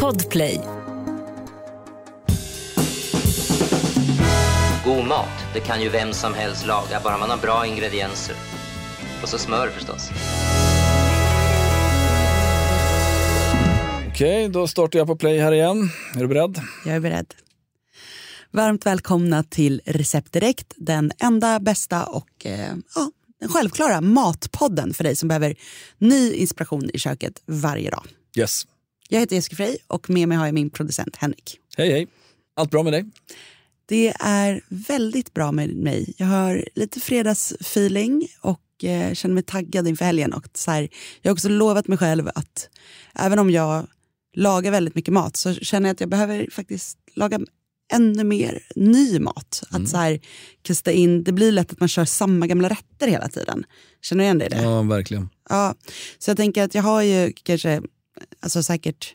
Podplay. God mat, det kan ju vem som helst laga, bara man har bra ingredienser. Och så smör förstås. Okej, då startar jag på play här igen. Är du beredd? Jag är beredd. Varmt välkomna till Recept Direkt, den enda, bästa och eh, ja, den självklara matpodden för dig som behöver ny inspiration i köket varje dag. Yes. Jag heter Jessica Frey och med mig har jag min producent Henrik. Hej hej. Allt bra med dig? Det är väldigt bra med mig. Jag har lite fredagsfeeling och eh, känner mig taggad inför helgen. Och så här, jag har också lovat mig själv att även om jag lagar väldigt mycket mat så känner jag att jag behöver faktiskt laga ännu mer ny mat. Att så här, kasta in, det blir lätt att man kör samma gamla rätter hela tiden. Känner du igen dig i det? Ja, verkligen. Ja, så jag tänker att jag har ju kanske alltså säkert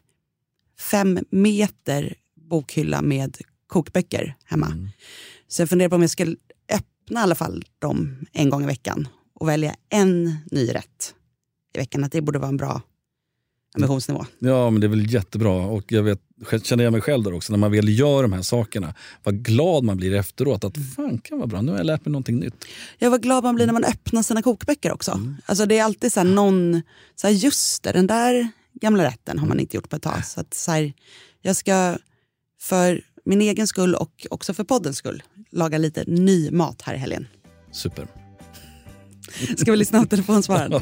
fem meter bokhylla med kokböcker hemma. Så jag funderar på om jag ska öppna i alla fall dem en gång i veckan och välja en ny rätt i veckan. Att det borde vara en bra ambitionsnivå. Ja, men det är väl jättebra. Och jag vet, känner jag mig själv där också, när man väl gör de här sakerna, vad glad man blir efteråt. Att fan kan vara bra, nu har jag lärt mig någonting nytt. Jag var glad man blir när man öppnar sina kokböcker också. Alltså det är alltid så här någon, så här just det, den där gamla rätten har man inte gjort på ett tag. Så att så här, jag ska för min egen skull och också för poddens skull laga lite ny mat här i helgen. Super. Ska vi lyssna på telefonsvararen?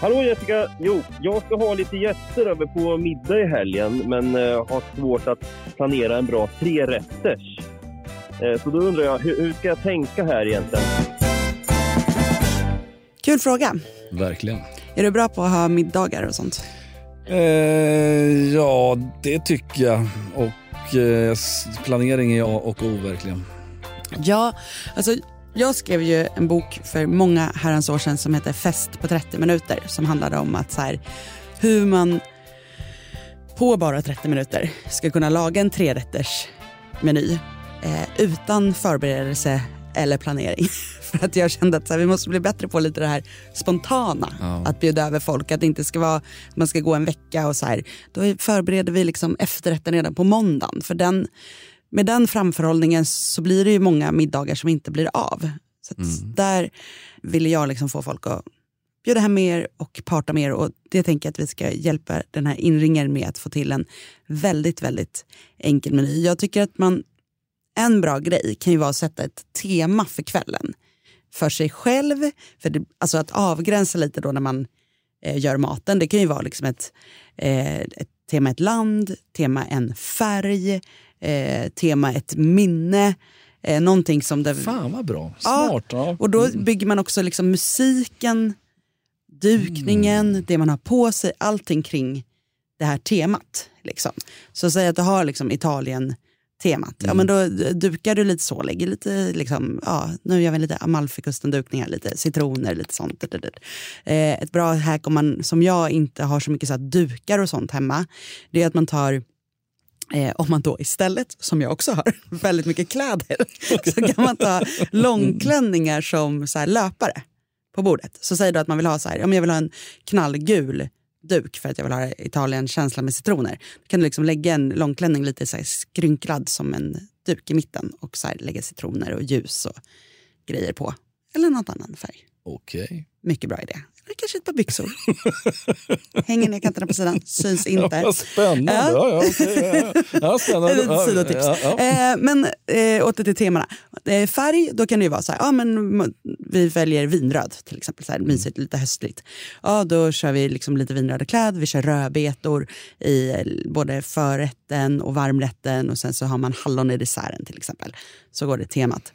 Hallå Jessica! Jo, jag ska ha lite gäster över på middag i helgen men eh, har svårt att planera en bra trerätters. Eh, så då undrar jag, hur, hur ska jag tänka här egentligen? Kul fråga. Verkligen. Är du bra på att ha middagar och sånt? Eh, ja, det tycker jag. Och eh, planering är A och O verkligen. Ja, alltså jag skrev ju en bok för många herrans år sedan som heter Fest på 30 minuter som handlade om att så här, hur man på bara 30 minuter ska kunna laga en trerätters meny eh, utan förberedelse eller planering. För att jag kände att så här, vi måste bli bättre på lite det här spontana. Att bjuda över folk. Att det inte ska vara att man ska gå en vecka och så här. Då förbereder vi liksom efterrätten redan på måndagen. För den, med den framförhållningen så blir det ju många middagar som inte blir av. Så att där ville jag liksom få folk att bjuda hem mer och parta mer. Och det tänker jag att vi ska hjälpa den här inringaren med att få till en väldigt, väldigt enkel meny. Jag tycker att man, en bra grej kan ju vara att sätta ett tema för kvällen. För sig själv, för det, alltså att avgränsa lite då när man eh, gör maten. Det kan ju vara liksom ett, eh, ett tema ett land, tema en färg, eh, tema ett minne. Eh, någonting som... Det, Fan vad bra. Ja, Smart. Ja. och då bygger man också liksom musiken, dukningen, det man har på sig, allting kring det här temat. Liksom. Så säg att du har liksom Italien-temat. Ja, men då dukar du lite så, lägger lite, liksom, ja, nu gör vi lite amalfikusten-dukningar, lite citroner, lite sånt. Eh, ett bra hack om man, som jag inte har så mycket så här dukar och sånt hemma, det är att man tar Eh, om man då istället, som jag också har, väldigt mycket kläder, så kan man ta långklänningar som så löpare på bordet. Så säger du att man vill ha så här, om jag vill ha en knallgul duk för att jag vill ha Italien-känsla med citroner. Då kan du liksom lägga en långklänning lite så här skrynklad som en duk i mitten och så här lägga citroner och ljus och grejer på. Eller något annan färg. Okej. Mycket bra idé. Kanske ett par byxor. Hänger ner kanterna på sidan, syns Ja, inte. vad spännande. Ja. Ja. Ja, okej, ja, ja. ja, spännande. Ja, sidotips. Ja, ja. Eh, men eh, åter till temana. Eh, färg, då kan det ju vara så här, ja, men vi väljer vinröd till exempel, så här, mysigt, lite höstligt. Ja, då kör vi liksom lite vinröda kläder, vi kör rödbetor i både förrätten och varmrätten och sen så har man hallon i desserten till exempel. Så går det temat.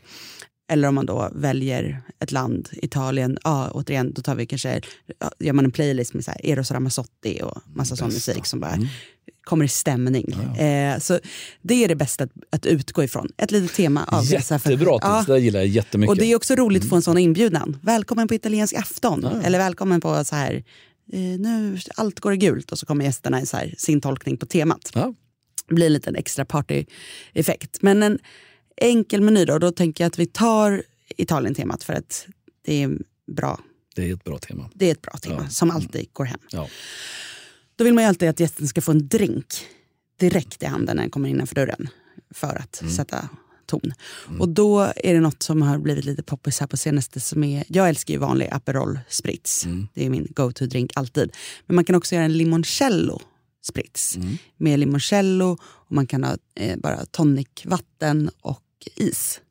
Eller om man då väljer ett land, Italien, ja, återigen, då tar vi kanske, ja, gör man en playlist med så här Eros Ramazzotti och massa sån musik som bara kommer i stämning. Eh, så det är det bästa att, att utgå ifrån. Ett litet tema. Av Jättebra tips, Ja. det gillar jag jättemycket. Och det är också roligt att få en sån inbjudan. Välkommen på italiensk afton. Eller välkommen på så här, eh, nu allt går i gult och så kommer gästerna i så här, sin tolkning på temat. Ja. Det blir en liten extra partyeffekt. Men en enkel meny då, då tänker jag att vi tar Italien-temat för att det är bra. Det är ett bra tema. Det är ett bra tema Ja. som alltid går hem. Ja. Då vill man ju alltid att gästen ska få en drink direkt i handen när den kommer innanför dörren för att Mm. sätta ton. Och då är det något som har blivit lite poppis här på senaste som är, jag älskar ju vanlig Aperol Spritz. Mm. Det är min go-to-drink alltid. Men man kan också göra en limoncello Spritz Mm. med limoncello och man kan ha eh, bara tonicvatten och is.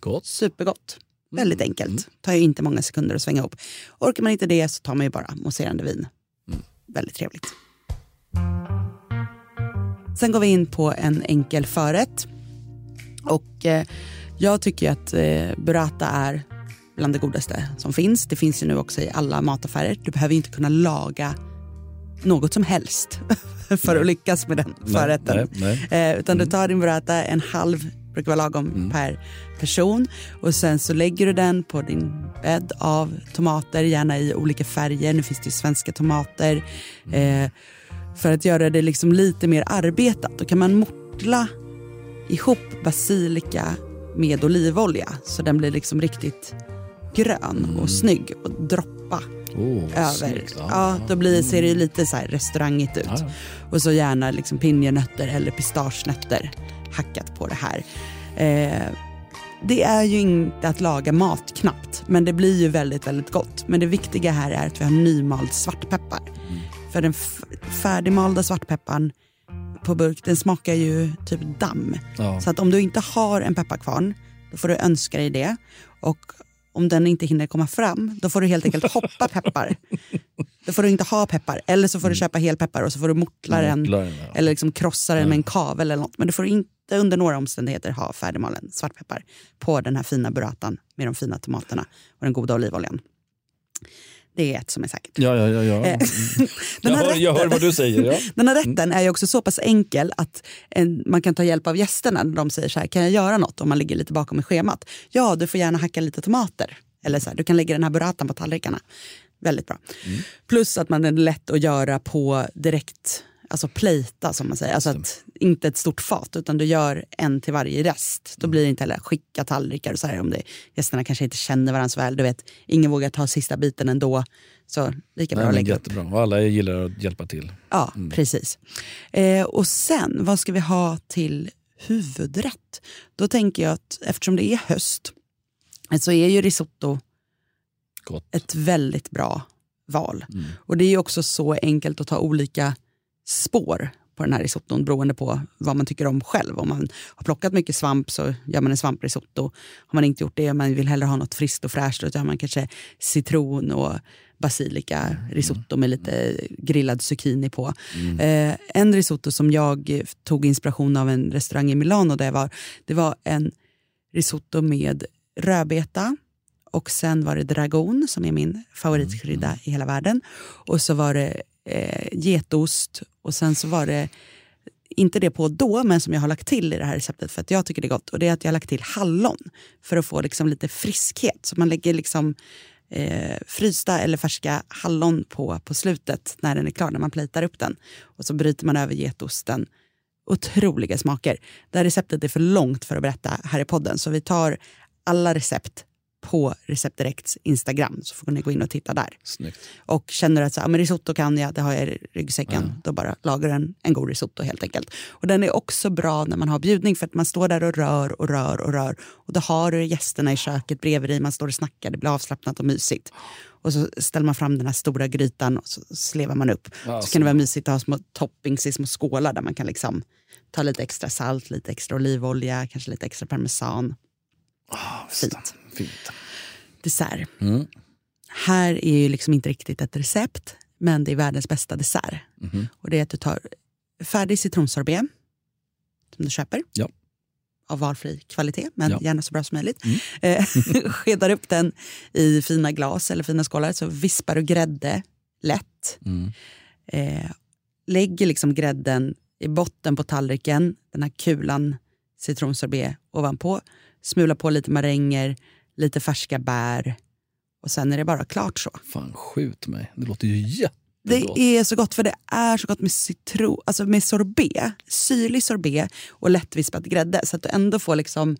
Gott. Supergott. Väldigt Mm. enkelt. Tar ju inte många sekunder att svänga ihop. Orkar man inte det så tar man ju bara mousserande vin. Mm. Väldigt trevligt. Sen går vi in på en enkel förrätt. Och eh, jag tycker ju att eh, burrata är bland det godaste som finns. Det finns ju nu också i alla mataffärer. Du behöver ju inte kunna laga något som helst för att lyckas med den förrätten. Nej, nej. Eh, utan du tar din burrata, en halv brukar vara lagom per person. Och sen så lägger du den på din bädd av tomater, gärna i olika färger. Nu finns det ju svenska tomater. Eh, för att göra det liksom lite mer arbetat. Då kan man mortla ihop basilika med olivolja så den blir liksom riktigt grön och snygg och droppa Oh, över. snyggt. Ja, då blir, ser det ju lite så här restaurangigt ut. Ja. Och så gärna liksom pinjenötter eller pistagenötter hackat på det här. Eh, det är ju inte att laga mat knappt, men det blir ju väldigt, väldigt gott. Men det viktiga här är att vi har nymald svartpeppar. Mm. För den färdigmalda svartpepparn på burk, den smakar ju typ damm. Ja. Så att om du inte har en pepparkvarn, då får du önska dig det. Och om den inte hinner komma fram, då får du helt enkelt hoppa peppar. Då får du inte ha peppar. Eller så får du köpa helpeppar och så får du mortla den. Eller liksom krossa den med en kavel eller något. Men du får inte under några omständigheter ha färdigmalen svartpeppar på den här fina burratan med de fina tomaterna och den goda olivoljan. Det är ett som är säkert. Ja, ja, ja. ja. Eh, Jag, hör, jag hör vad du säger. Ja. den här rätten är också så pass enkel att en, man kan ta hjälp av gästerna när de säger så här, kan jag göra något om man ligger lite bakom i schemat? Ja, du får gärna hacka lite tomater. Eller så här, du kan lägga den här burratan på tallrikarna. Väldigt bra. Plus att man är lätt att göra på direkt, alltså plejta som man säger. Alltså att, inte ett stort fat utan du gör en till varje rest. Då blir det inte heller skicka tallrikar och så här om det, gästerna kanske inte känner varandra så väl. Du vet, ingen vågar ta sista biten ändå. Så lika bra Nej, att lägga upp. jättebra. Och alla gillar att hjälpa till. Ja, precis. Eh, och sen, vad ska vi ha till huvudrätt? Då tänker jag att eftersom det är höst så är ju risotto Gott. ett väldigt bra val. Mm. Och det är ju också så enkelt att ta olika spår på den här risotton beroende på vad man tycker om själv. Om man har plockat mycket svamp så gör man en svamprisotto. Har man inte gjort det man vill hellre ha något friskt och fräscht då gör man kanske citron och basilika risotto med lite grillad zucchini på. Eh, en risotto som jag tog inspiration av en restaurang i Milano där jag var, det var en risotto med rödbeta och sen var det dragon som är min favoritkrydda i hela världen. Och så var det eh, getost och sen så var det inte det på då, men som jag har lagt till i det här receptet för att jag tycker det är gott. Och det är att jag har lagt till hallon för att få liksom lite friskhet. Så man lägger liksom eh, frysta eller färska hallon på, på slutet när den är klar, när man plitar upp den. Och så bryter man över getosten. Otroliga smaker. Det här receptet är för långt för att berätta här i podden, så vi tar alla recept på Recept Directs Instagram, så får ni gå in och titta där. Snyggt. Och känner att så, "Ja, men risotto kan jag, det har jag i ryggsäcken, då bara lagar en, en god risotto helt enkelt. Och den är också bra när man har bjudning för att man står där och rör och rör och rör. Och då har du gästerna i köket bredvid dig, man står och snackar, det blir avslappnat och mysigt. Och så ställer man fram den här stora grytan och så slevar man upp. Ja, så kan det vara mysigt att ha små toppings i små skålar där man kan liksom ta lite extra salt, lite extra olivolja, kanske lite extra parmesan. Fint. Fint. Dessert. Mm. Här är ju liksom inte riktigt ett recept, men det är världens bästa dessert. Mhm. Och det är att du tar färdig citronsorbet som du köper. Ja. Av valfri kvalitet, men Ja. gärna så bra som möjligt. Eh, Skedar upp den i fina glas eller fina skålar, så vispar du grädde lätt. Mm. Eh, lägger liksom grädden i botten på tallriken, den här kulan citronsorbet ovanpå. Smula på lite maränger, lite färska bär och sen är det bara klart så. Fan, skjut mig. Det låter ju jättegott. Det är så gott för det är så gott med citron, alltså med sorbet, syrlig sorbet och lättvispad grädde så att du ändå får liksom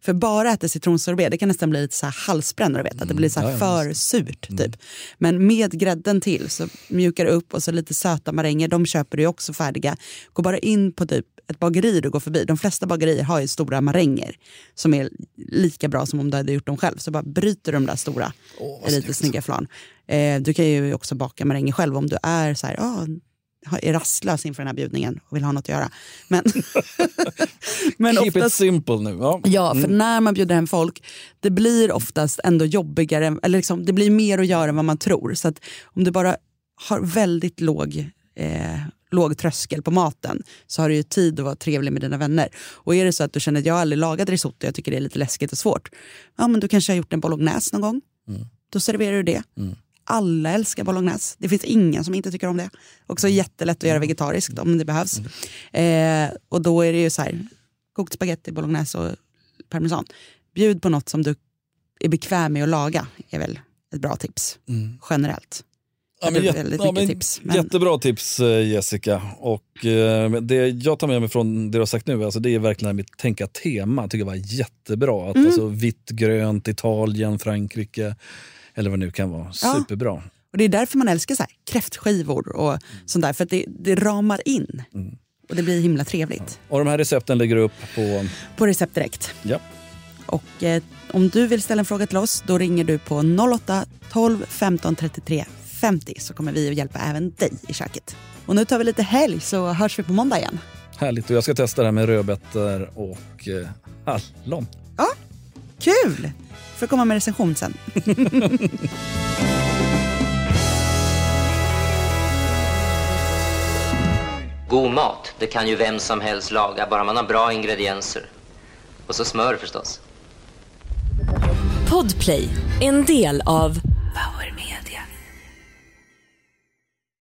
För bara äta citronsorbet, det kan nästan bli lite så här halsbrännare, vet, att det blir så Mm. Ja, för surt. Typ. Men med grädden till så mjukar det upp och så lite söta maränger, de köper du också färdiga. Gå bara in på typ ett bageri du går förbi. De flesta bagerier har ju stora maränger som är lika bra som om du hade gjort dem själv. Så bara bryter de där stora i lite snyggt. snygga flan. Eh, du kan ju också baka maränger själv om du är så här, ah, är rastlös inför den här bjudningen och vill ha något att göra. Men, men Keep it oftast, simple nu. Ja. Ja, för när man bjuder hem folk, det blir oftast ändå jobbigare, eller liksom, det blir mer att göra än vad man tror. Så att om du bara har väldigt låg, eh, låg tröskel på maten så har du ju tid att vara trevlig med dina vänner. Och är det så att du känner att jag aldrig lagat risotto, jag tycker det är lite läskigt och svårt. Ja, men du kanske har gjort en bolognese någon gång. Då serverar du det. Alla älskar bolognese. Det finns ingen som inte tycker om det. Också jättelätt att göra vegetariskt om det behövs. Eh, och då är det ju så här, kokt spagetti, bolognese och parmesan. Bjud på något som du är bekväm med att laga är väl ett bra tips. Generellt. Ja, jätte- väldigt ja, mycket men tips, men- Jättebra tips eh, Jessica. Och, eh, det jag tar med mig från det du har sagt nu, alltså, det är verkligen att tänka tema. Jag tycker det var jättebra. Att, Mm. alltså, vitt, grönt, Italien, Frankrike eller vad det nu kan vara. Ja. Superbra. Och det är därför man älskar så här, kräftskivor och sånt där. För att det, det ramar in. Och det blir himla trevligt. Och de här recepten lägger du upp på... På recept direkt. Ja. Och eh, om du vill ställa en fråga till oss då ringer du på 08-12 15 33 50 så kommer vi att hjälpa även dig i köket. Och nu tar vi lite helg så hörs vi på måndag igen. Härligt. Och jag ska testa det här med rödbetor och eh, hallon. Ja, kul! Får komma med recension sen. God mat, det kan ju vem som helst laga, bara man har bra ingredienser. Och så smör förstås. Podplay, en del av